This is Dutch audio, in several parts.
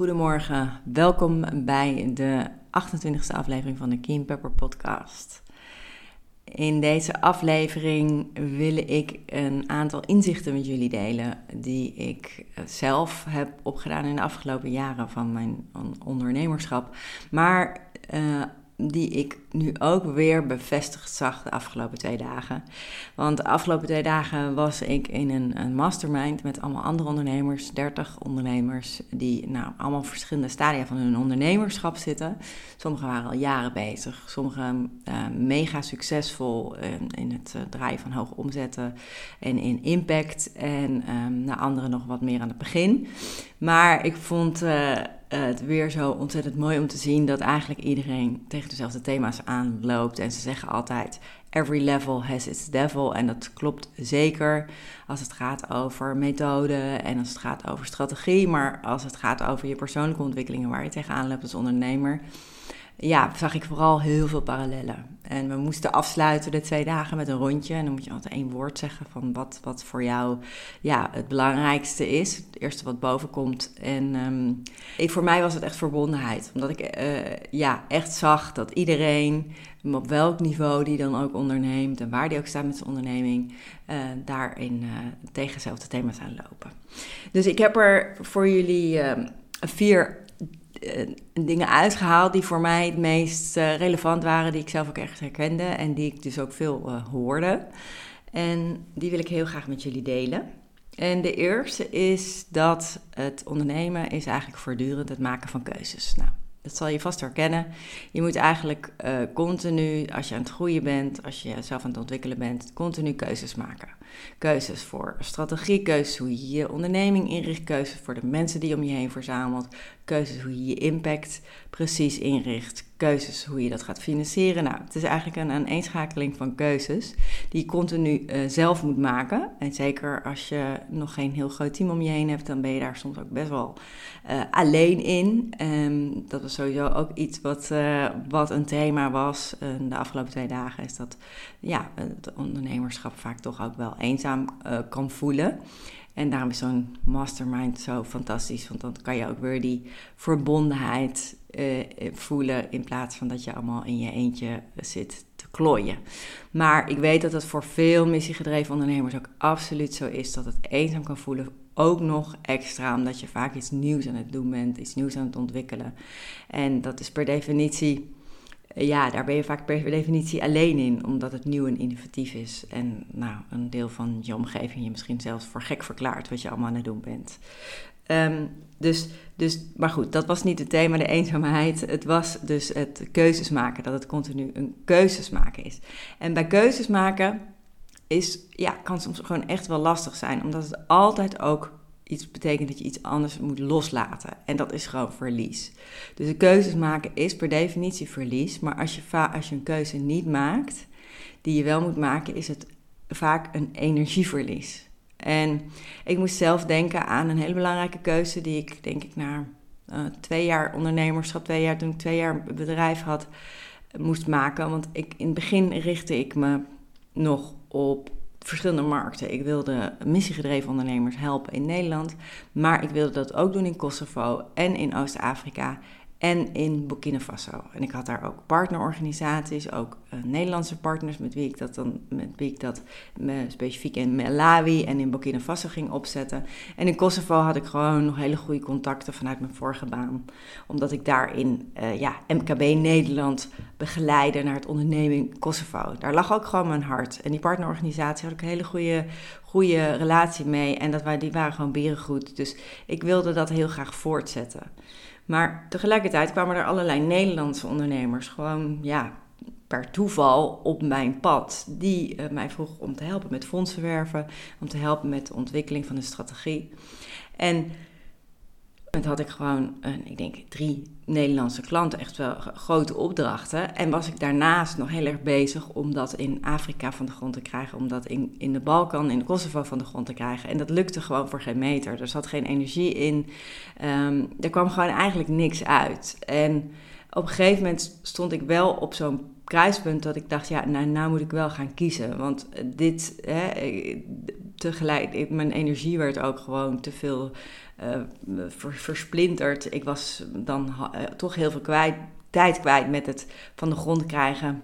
Goedemorgen, welkom bij de 28e aflevering van de Keen Pepper podcast. In deze aflevering wil ik een aantal inzichten met jullie delen die ik zelf heb opgedaan in de afgelopen jaren van mijn ondernemerschap, maar uh, die ik nu ook weer bevestigd zag de afgelopen twee dagen. Want de afgelopen twee dagen was ik in een, een mastermind met allemaal andere ondernemers, 30 ondernemers, die nou allemaal verschillende stadia van hun ondernemerschap zitten. Sommigen waren al jaren bezig, sommigen uh, mega succesvol in, in het uh, draaien van hoge omzetten en in impact. En um, nou, anderen nog wat meer aan het begin. Maar ik vond. Uh, het weer zo ontzettend mooi om te zien dat eigenlijk iedereen tegen dezelfde thema's aanloopt. En ze zeggen altijd: every level has its devil. En dat klopt zeker als het gaat over methode en als het gaat over strategie. Maar als het gaat over je persoonlijke ontwikkelingen waar je tegenaan loopt als ondernemer ja, zag ik vooral heel veel parallellen. En we moesten afsluiten de twee dagen met een rondje. En dan moet je altijd één woord zeggen van wat, wat voor jou ja, het belangrijkste is. Het eerste wat boven komt. En um, voor mij was het echt verbondenheid. Omdat ik uh, ja, echt zag dat iedereen, op welk niveau die dan ook onderneemt... en waar die ook staat met zijn onderneming... Uh, daarin uh, tegen dezelfde thema's aan lopen. Dus ik heb er voor jullie vier uh, dingen uitgehaald die voor mij het meest uh, relevant waren, die ik zelf ook ergens herkende en die ik dus ook veel uh, hoorde. En die wil ik heel graag met jullie delen. En de eerste is dat het ondernemen is eigenlijk voortdurend het maken van keuzes. Nou, dat zal je vast herkennen. Je moet eigenlijk continu, als je aan het groeien bent, als je jezelf aan het ontwikkelen bent, continu keuzes maken. Keuzes voor strategie, keuzes hoe je je onderneming inricht, keuzes voor de mensen die je om je heen verzamelt, keuzes hoe je je impact precies inricht, keuzes hoe je dat gaat financieren. Nou, het is eigenlijk een aaneenschakeling van keuzes die je continu uh, zelf moet maken. En zeker als je nog geen heel groot team om je heen hebt, dan ben je daar soms ook best wel uh, alleen in. Um, dat was sowieso ook iets wat, uh, wat een thema was de afgelopen twee dagen, is dat ja, het ondernemerschap vaak toch ook wel eenzaam kan voelen. En daarom is zo'n mastermind zo fantastisch, want dan kan je ook weer die verbondenheid uh, voelen in plaats van dat je allemaal in je eentje zit te klooien. Maar ik weet dat het voor veel missiegedreven ondernemers ook absoluut zo is dat het eenzaam kan voelen. Ook nog extra, omdat je vaak iets nieuws aan het doen bent, iets nieuws aan het ontwikkelen. En dat is per definitie ja, daar ben je vaak per definitie alleen in, omdat het nieuw en innovatief is. En nou, een deel van je omgeving je misschien zelfs voor gek verklaart wat je allemaal aan het doen bent. Um, dus, dus, maar goed, dat was niet het thema, de eenzaamheid. Het was dus het keuzes maken, dat het continu een keuzes maken is. En bij keuzes maken is, ja, kan soms gewoon echt wel lastig zijn, omdat het altijd ook iets betekent dat je iets anders moet loslaten. En dat is gewoon verlies. Dus de keuzes maken is per definitie verlies. Maar als je, als je een keuze niet maakt, die je wel moet maken, is het vaak een energieverlies. En ik moest zelf denken aan een hele belangrijke keuze die ik, denk ik, na uh, twee jaar ondernemerschap, twee jaar toen ik twee jaar bedrijf had, moest maken. Want ik, in het begin richtte ik me nog op verschillende markten. Ik wilde missiegedreven ondernemers helpen in Nederland, maar ik wilde dat ook doen in Kosovo en in Oost-Afrika en in Burkina Faso. En ik had daar ook partnerorganisaties, ook uh, Nederlandse partners met wie ik dat dan, met wie ik dat specifiek in Malawi en in Burkina Faso ging opzetten. En in Kosovo had ik gewoon nog hele goede contacten vanuit mijn vorige baan, omdat ik daarin uh, ja, MKB Nederland begeleide naar het onderneming Kosovo. Daar lag ook gewoon mijn hart. En die partnerorganisatie had ik een hele goede, goede relatie mee en dat, die waren gewoon berengoed. Dus ik wilde dat heel graag voortzetten. Maar tegelijkertijd kwamen er allerlei Nederlandse ondernemers gewoon, ja, per toeval op mijn pad. Die uh, mij vroeg om te helpen met fondsen werven, om te helpen met de ontwikkeling van de strategie. En had ik gewoon, uh, ik denk, drie Nederlandse klanten, echt wel grote opdrachten. En was ik daarnaast nog heel erg bezig om dat in Afrika van de grond te krijgen, om dat in, in de Balkan, in Kosovo van de grond te krijgen. En dat lukte gewoon voor geen meter. Er zat geen energie in. Um, er kwam gewoon eigenlijk niks uit. En op een gegeven moment stond ik wel op zo'n kruispunt dat ik dacht, ja, nou, nou moet ik wel gaan kiezen. Want dit, hè, tegelijk, mijn energie werd ook gewoon te veel uh, versplinterd. Ik was dan uh, toch heel veel tijd kwijt met het van de grond krijgen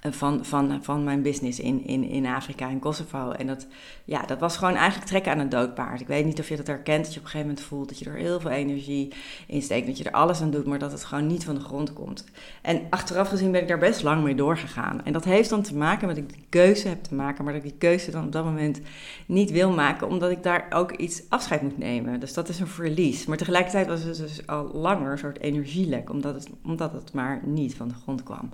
van, van, van mijn business in, in, in Afrika en Kosovo. En dat, ja, dat was gewoon eigenlijk trekken aan een doodpaard. Ik weet niet of je dat herkent, dat je op een gegeven moment voelt dat je er heel veel energie in steekt, dat je er alles aan doet, maar dat het gewoon niet van de grond komt. En achteraf gezien ben ik daar best lang mee doorgegaan. En dat heeft dan te maken met dat ik die keuze heb te maken, maar dat ik die keuze dan op dat moment niet wil maken, omdat ik daar ook iets afscheid moet nemen. Dus dat is een verlies. Maar tegelijkertijd was het dus al langer een soort energielek, omdat het, omdat het maar niet van de grond kwam.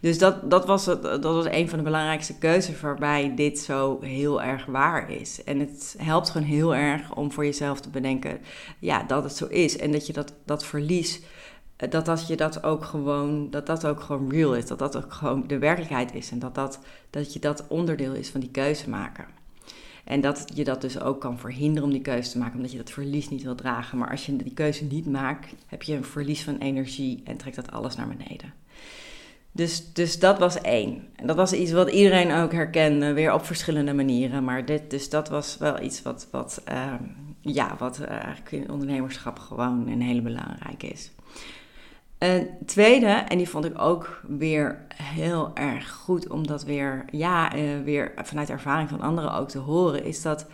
Dus dat, dat was dat was een van de belangrijkste keuzes waarbij dit zo heel erg waar is. En het helpt gewoon heel erg om voor jezelf te bedenken ja, dat het zo is. En dat je dat, dat verlies, dat, dat je dat ook gewoon, dat dat ook gewoon real is. Dat dat ook gewoon de werkelijkheid is. En dat, dat, dat je dat onderdeel is van die keuze maken. En dat je dat dus ook kan verhinderen om die keuze te maken, omdat je dat verlies niet wil dragen. Maar als je die keuze niet maakt, heb je een verlies van energie en trekt dat alles naar beneden. Dus, dus dat was één. En dat was iets wat iedereen ook herkende, weer op verschillende manieren. Maar dit, dus dat was wel iets wat, wat, uh, ja, wat uh, eigenlijk in ondernemerschap gewoon een hele belangrijke is. Een tweede, en die vond ik ook weer heel erg goed om dat weer, ja, uh, weer vanuit ervaring van anderen ook te horen, is dat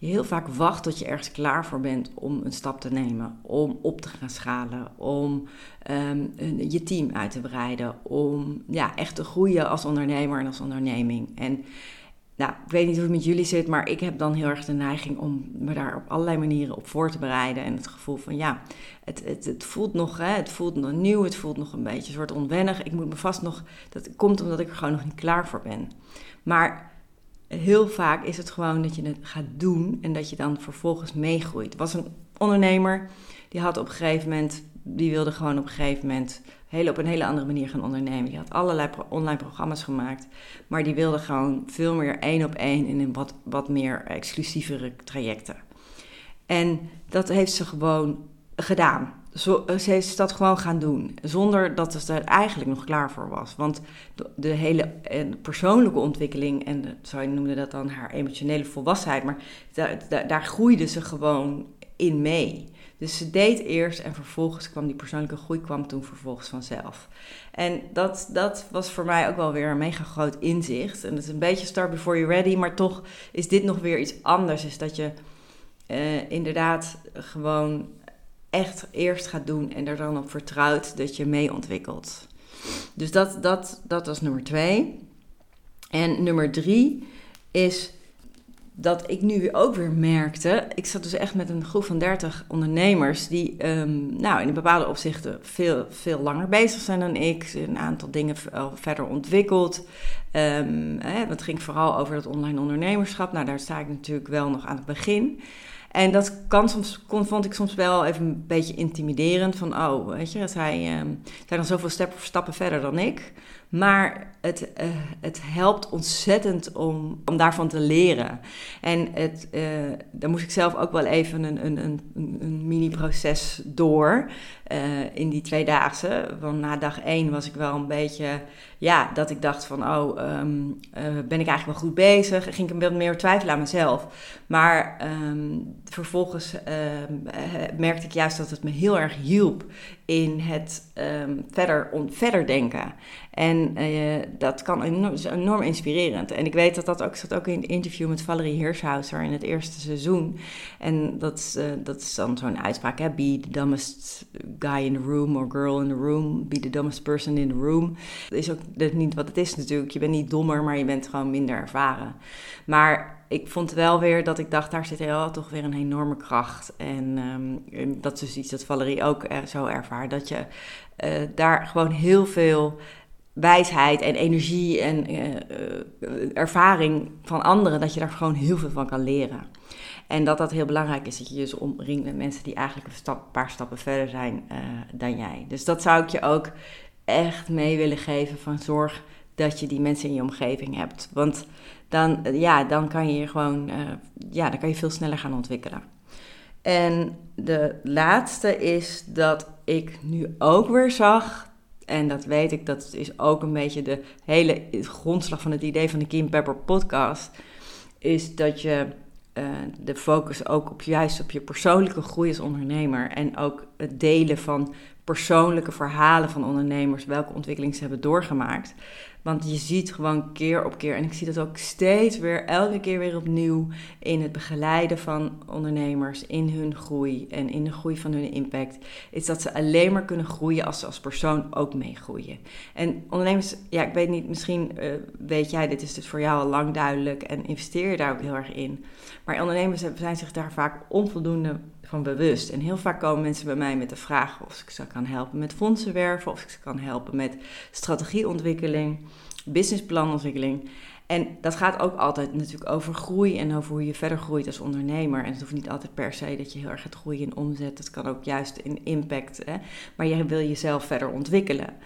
je heel vaak wacht tot je ergens klaar voor bent om een stap te nemen, om op te gaan schalen, om um, je team uit te breiden, om ja, echt te groeien als ondernemer en als onderneming. En nou, ik weet niet hoe het met jullie zit, maar ik heb dan heel erg de neiging om me daar op allerlei manieren op voor te bereiden. En het gevoel van ja, het, het, het voelt nog, hè, het voelt nog nieuw, het voelt nog een beetje een soort onwennig. Ik moet me vast nog, dat komt omdat ik er gewoon nog niet klaar voor ben. Maar heel vaak is het gewoon dat je het gaat doen en dat je dan vervolgens meegroeit. Er was een ondernemer die had op een gegeven moment, die wilde gewoon op een gegeven moment heel, op een hele andere manier gaan ondernemen. Die had allerlei online programma's gemaakt, maar die wilde gewoon veel meer één op één in een wat, wat meer exclusievere trajecten. En dat heeft ze gewoon gedaan. Zo, eh, ze is dat gewoon gaan doen, zonder dat ze er eigenlijk nog klaar voor was. Want de, hele eh, persoonlijke ontwikkeling, en zou je noemen dat dan haar emotionele volwassenheid, maar daar, groeide ze gewoon in mee. Dus ze deed eerst en vervolgens kwam die persoonlijke groei kwam toen vervolgens vanzelf. En dat, dat was voor mij ook wel weer een mega groot inzicht. En het is een beetje start before you're ready, maar toch is dit nog weer iets anders. Is dat je uh, inderdaad gewoon echt eerst gaat doen en er dan op vertrouwt dat je mee ontwikkelt. Dus dat, dat, dat was nummer twee. En nummer drie is dat ik nu ook weer merkte. Ik zat dus echt met een groep van 30 ondernemers die um, nou, in bepaalde opzichten veel, veel langer bezig zijn dan ik. Een aantal dingen verder ontwikkeld. Um, hè, het ging vooral over het online ondernemerschap. Nou, daar sta ik natuurlijk wel nog aan het begin. En dat kan soms, kon, vond ik soms wel even een beetje intimiderend. Van, oh, weet je, zij uh, zijn dan zoveel stappen verder dan ik. Maar het, uh, het helpt ontzettend om, om daarvan te leren. En het, uh, daar moest ik zelf ook wel even een, een, een, een mini-proces door. Uh, in die tweedaagse. Want na dag één was ik wel een beetje, ja, dat ik dacht van, oh, um, ben ik eigenlijk wel goed bezig? Ging ik een beetje meer twijfelen aan mezelf. Maar um, vervolgens um, merkte ik juist dat het me heel erg hielp in het um, verder, on, verder denken. En uh, dat kan enorm, is inspirerend. En ik weet dat dat ook zat ook in het interview met Valerie Hirschhauser in het eerste seizoen. En dat, uh, dat is dan zo'n uitspraak, hè? Be the dumbest guy in the room or girl in the room. Be the dumbest person in the room. Dat is ook dat niet wat het is natuurlijk. Je bent niet dommer, maar je bent gewoon minder ervaren. Maar ik vond wel weer dat ik dacht, daar zit wel toch weer een enorme kracht. En um, dat is dus iets dat Valerie ook zo ervaart. Dat je uh, daar gewoon heel veel wijsheid en energie en ervaring van anderen, dat je daar gewoon heel veel van kan leren. En dat dat heel belangrijk is, dat je je dus omringt met mensen die eigenlijk een paar stappen verder zijn dan jij. Dus dat zou ik je ook echt mee willen geven van zorg dat je die mensen in je omgeving hebt. Want dan, ja, dan kan je gewoon, uh, ja, dan kan je veel sneller gaan ontwikkelen. En de laatste is dat ik nu ook weer zag, en dat weet ik, dat is ook een beetje de hele grondslag van het idee van de Kim Pepper podcast, is dat je uh, de focus ook op juist op je persoonlijke groei als ondernemer en ook het delen van persoonlijke verhalen van ondernemers, welke ontwikkelingen ze hebben doorgemaakt. Want je ziet gewoon keer op keer, en ik zie dat ook steeds weer, elke keer weer opnieuw in het begeleiden van ondernemers, in hun groei en in de groei van hun impact, is dat ze alleen maar kunnen groeien als ze als persoon ook meegroeien. En ondernemers, ja, ik weet niet, misschien uh, weet jij, dit is dus voor jou al lang duidelijk en investeer je daar ook heel erg in. Maar ondernemers zijn zich daar vaak onvoldoende van bewust. En heel vaak komen mensen bij mij met de vraag of ik ze kan helpen met fondsen werven, of ik ze kan helpen met strategieontwikkeling, businessplanontwikkeling. En dat gaat ook altijd natuurlijk over groei en over hoe je verder groeit als ondernemer. En het hoeft niet altijd per se dat je heel erg gaat groeien in omzet. Het kan ook juist in impact. Hè? Maar je wil jezelf verder ontwikkelen.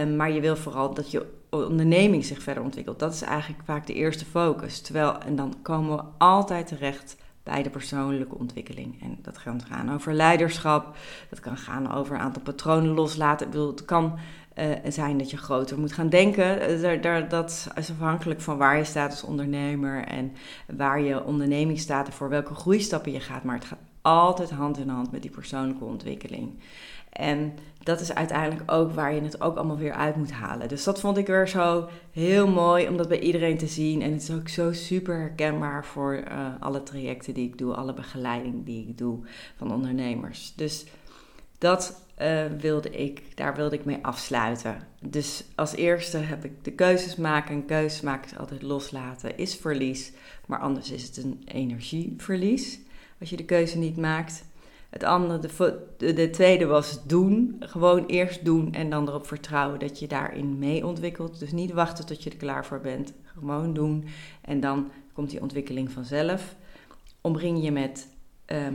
Um, maar je wil vooral dat je onderneming zich verder ontwikkelt. Dat is eigenlijk vaak de eerste focus. Terwijl, en dan komen we altijd terecht bij de persoonlijke ontwikkeling. En dat kan gaan over leiderschap, dat kan gaan over een aantal patronen loslaten. Ik bedoel, het kan uh, zijn dat je groter moet gaan denken. Eh, daar, daar, dat is afhankelijk van waar je staat als ondernemer en waar je onderneming staat en voor welke groeistappen je gaat. Maar het gaat altijd hand in hand met die persoonlijke ontwikkeling. En dat is uiteindelijk ook waar je het ook allemaal weer uit moet halen. Dus dat vond ik weer zo heel mooi om dat bij iedereen te zien. En het is ook zo super herkenbaar voor uh, alle trajecten die ik doe, alle begeleiding die ik doe van ondernemers. Dus dat uh, wilde ik, daar wilde ik mee afsluiten. Dus als eerste heb ik de keuzes maken. En keuzes maken is altijd loslaten, is verlies. Maar anders is het een energieverlies als je de keuze niet maakt. Het andere, de, de, tweede was doen. Gewoon eerst doen en dan erop vertrouwen dat je daarin mee ontwikkelt. Dus niet wachten tot je er klaar voor bent. Gewoon doen. En dan komt die ontwikkeling vanzelf. Omring je met ehm,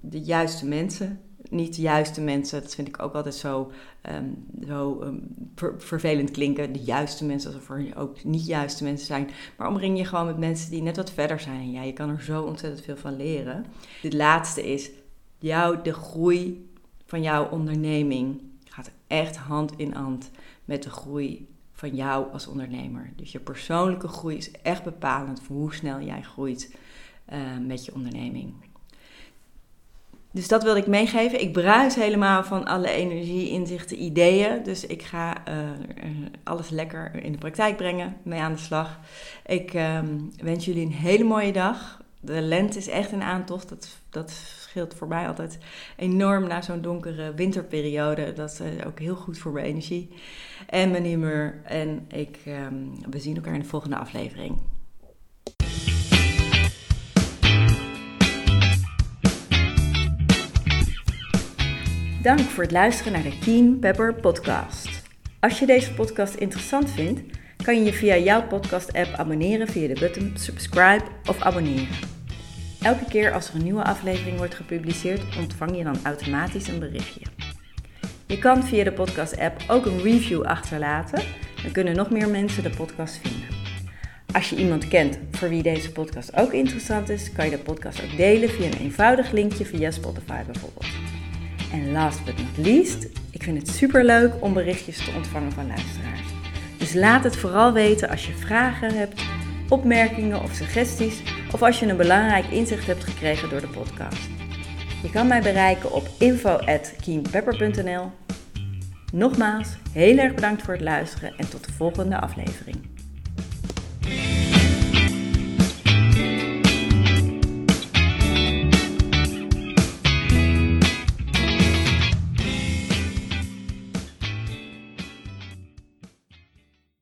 de juiste mensen. Niet de juiste mensen, dat vind ik ook altijd zo, um, zo um, vervelend klinken. De juiste mensen, alsof er ook niet juiste mensen zijn. Maar omring je gewoon met mensen die net wat verder zijn jij. Je kan er zo ontzettend veel van leren. Het laatste is, jou, de groei van jouw onderneming gaat echt hand in hand met de groei van jou als ondernemer. Dus je persoonlijke groei is echt bepalend voor hoe snel jij groeit uh, met je onderneming. Dus dat wilde ik meegeven. Ik bruis helemaal van alle energie, inzichten, ideeën. Dus ik ga uh, alles lekker in de praktijk brengen, mee aan de slag. Ik um, wens jullie een hele mooie dag. De lente is echt een aantocht. Dat, dat scheelt voor mij altijd enorm na zo'n donkere winterperiode. Dat is uh, ook heel goed voor mijn energie en mijn humeur. En ik, um, we zien elkaar in de volgende aflevering. Dank voor het luisteren naar de Keen Pepper podcast. Als je deze podcast interessant vindt, kan je je via jouw podcast-app abonneren via de button subscribe of abonneren. Elke keer als er een nieuwe aflevering wordt gepubliceerd, ontvang je dan automatisch een berichtje. Je kan via de podcast-app ook een review achterlaten, dan kunnen nog meer mensen de podcast vinden. Als je iemand kent voor wie deze podcast ook interessant is, kan je de podcast ook delen via een eenvoudig linkje via Spotify bijvoorbeeld. En last but not least, ik vind het super leuk om berichtjes te ontvangen van luisteraars. Dus laat het vooral weten als je vragen hebt, opmerkingen of suggesties, of als je een belangrijk inzicht hebt gekregen door de podcast. Je kan mij bereiken op info.keenpepper.nl. Nogmaals, heel erg bedankt voor het luisteren en tot de volgende aflevering.